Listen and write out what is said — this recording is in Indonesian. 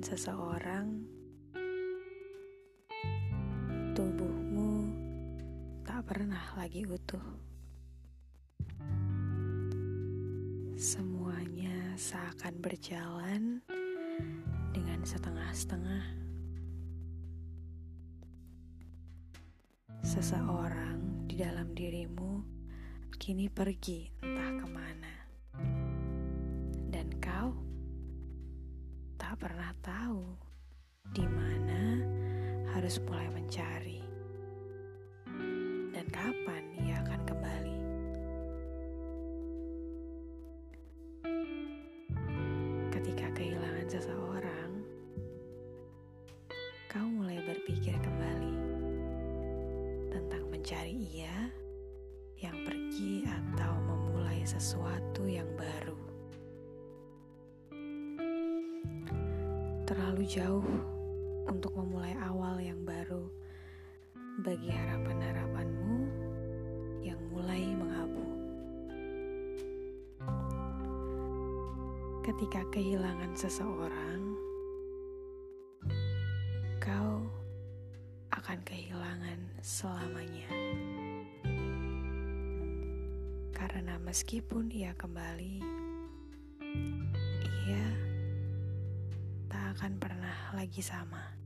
seseorang, tubuhmu tak pernah lagi utuh. Semuanya seakan berjalan dengan setengah-setengah. Seseorang di dalam dirimu kini pergi entah ke mana. Dan kau pernah tahu di mana harus mulai mencari dan kapan ia akan kembali. Ketika kehilangan seseorang, kau mulai berpikir kembali tentang mencari ia Terlalu jauh untuk memulai awal yang baru bagi harapan-harapanmu yang mulai mengabu. Ketika kehilangan seseorang, kau akan kehilangan selamanya. Karena meskipun ia kembali, akan pernah lagi sama.